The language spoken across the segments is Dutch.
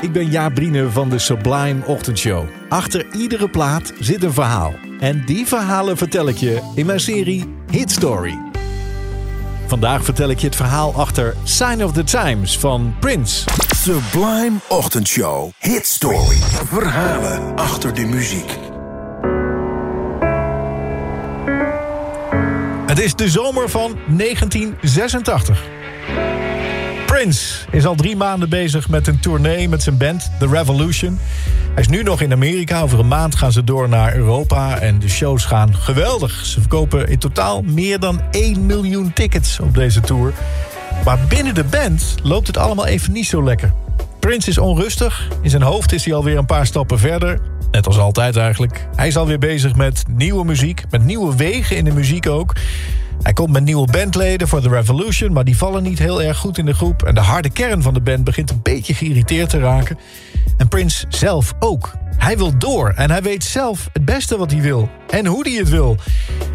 Ik ben Jaap Brine van de Sublime Ochtendshow. Achter iedere plaat zit een verhaal. En die verhalen vertel ik je in mijn serie Hit Story. Vandaag vertel ik je het verhaal achter Sign of the Times van Prince. Sublime Ochtendshow. Hit Story. Verhalen achter de muziek. Het is de zomer van 1986. Prince is al drie maanden bezig met een tournee met zijn band The Revolution. Hij is nu nog in Amerika. Over een maand gaan ze door naar Europa. En de shows gaan geweldig. Ze verkopen in totaal meer dan 1 miljoen tickets op deze tour. Maar binnen de band loopt het allemaal even niet zo lekker. Prince is onrustig. In zijn hoofd is hij alweer een paar stappen verder. Net als altijd eigenlijk. Hij is alweer bezig met nieuwe muziek. Met nieuwe wegen in de muziek ook. Hij komt met nieuwe bandleden voor The Revolution... maar die vallen niet heel erg goed in de groep. En de harde kern van de band begint een beetje geïrriteerd te raken. En Prince zelf ook. Hij wil door en hij weet zelf het beste wat hij wil. En hoe hij het wil.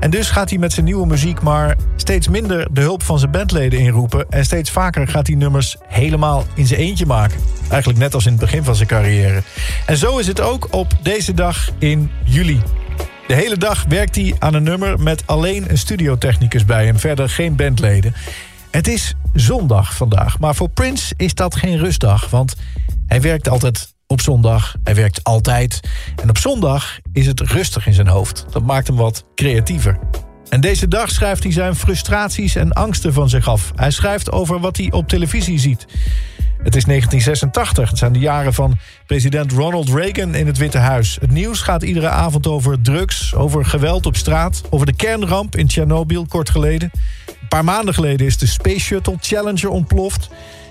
En dus gaat hij met zijn nieuwe muziek maar steeds minder de hulp van zijn bandleden inroepen. En steeds vaker gaat hij nummers helemaal in zijn eentje maken. Eigenlijk net als in het begin van zijn carrière. En zo is het ook op deze dag in juli. De hele dag werkt hij aan een nummer met alleen een studiotechnicus bij hem. Verder geen bandleden. Het is zondag vandaag, maar voor Prince is dat geen rustdag. Want hij werkt altijd op zondag. Hij werkt altijd. En op zondag is het rustig in zijn hoofd. Dat maakt hem wat creatiever. En deze dag schrijft hij zijn frustraties en angsten van zich af. Hij schrijft over wat hij op televisie ziet. Het is 1986. Het zijn de jaren van president Ronald Reagan in het Witte Huis. Het nieuws gaat iedere avond over drugs, over geweld op straat... over de kernramp in Tsjernobyl kort geleden. Een paar maanden geleden is de Space Shuttle Challenger ontploft...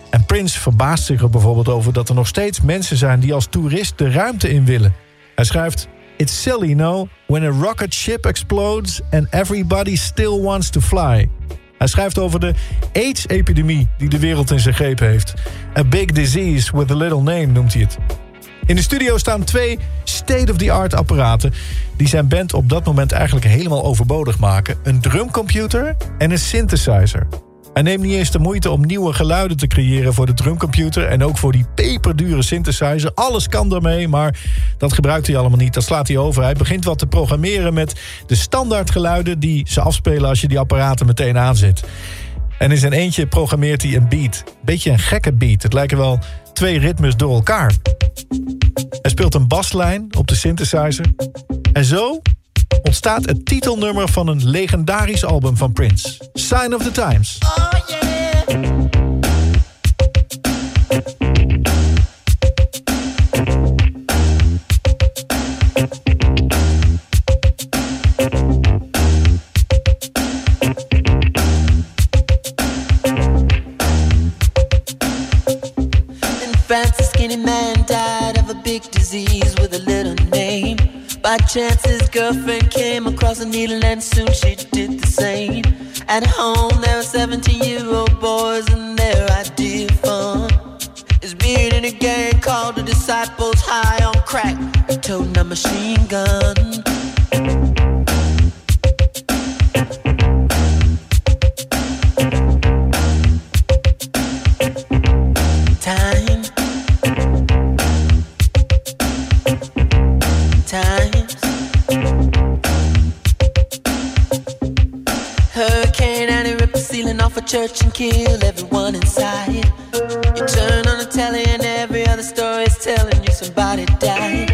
En Prince verbaast zich er bijvoorbeeld over dat er nog steeds mensen zijn die als toerist de ruimte in willen. Hij schrijft: It's silly, no? When a rocket ship explodes and everybody still wants to fly. Hij schrijft over de AIDS-epidemie die de wereld in zijn greep heeft. A big disease with a little name noemt hij het. In de studio staan twee state-of-the-art apparaten... die zijn band op dat moment eigenlijk helemaal overbodig maken. Een drumcomputer en een synthesizer. Hij neemt niet eens de moeite om nieuwe geluiden te creëren voor de drumcomputer... en ook voor die peperdure synthesizer. Alles kan daarmee, maar dat gebruikt hij allemaal niet. Dat slaat hij over. Hij begint wat te programmeren met de standaardgeluiden... die ze afspelen als je die apparaten meteen aanzet. En in zijn eentje programmeert hij een beat. Beetje een gekke beat. Het lijken wel twee ritmes door elkaar. Hij speelt een baslijn op de synthesizer. En zo ontstaat het titelnummer van een legendarisch album van Prince. Sign of the Times. Oh yeah. France, By chance, his girlfriend came across a needle, and soon she did the same. At home, there were 17 year old boys, and their idea of fun is being in a gang called the Disciples High on Crack, toting a machine gun. Hurricane and it ripped the ceiling off a church and killed everyone inside. You turn on the telly and every other story is telling you somebody died.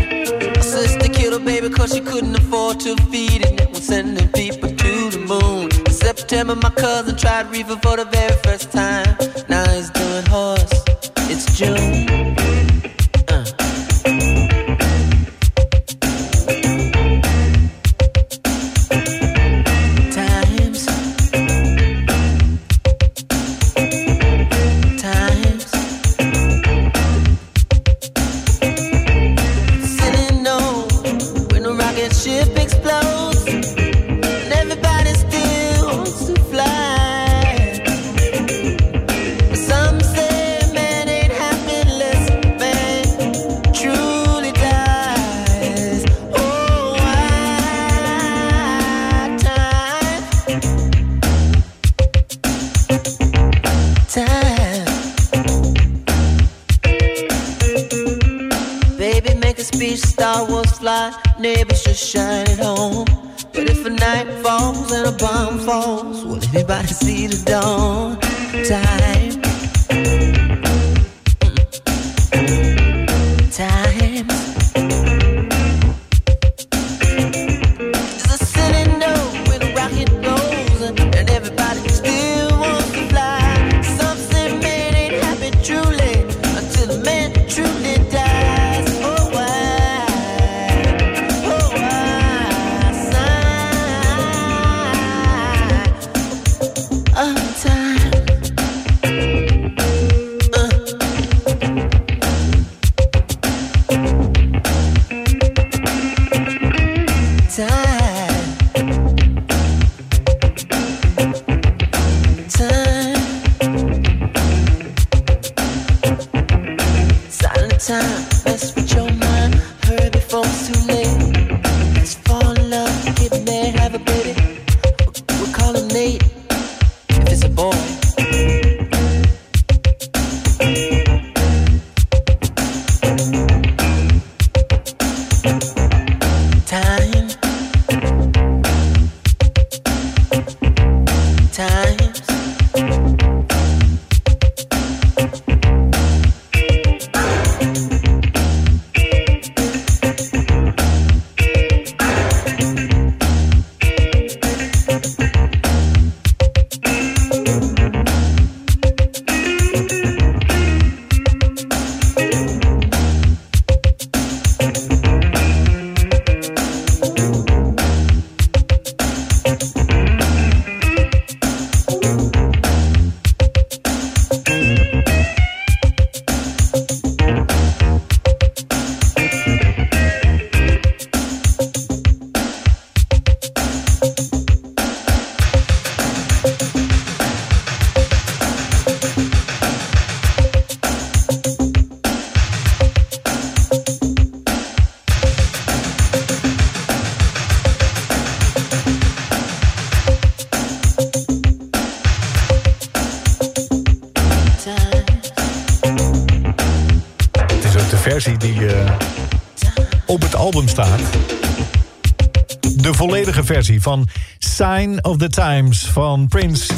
My sister killed her baby cause she couldn't afford to feed it. Was sending people to the moon. In September, my cousin tried reefer for the very first time. Now he's doing horse. It's June. Fly, neighbors just shine at home. But if a night falls and a bomb falls, will anybody see the dawn? Time. amor. Versie die eh, op het album staat. De volledige versie van Sign of the Times van Prince.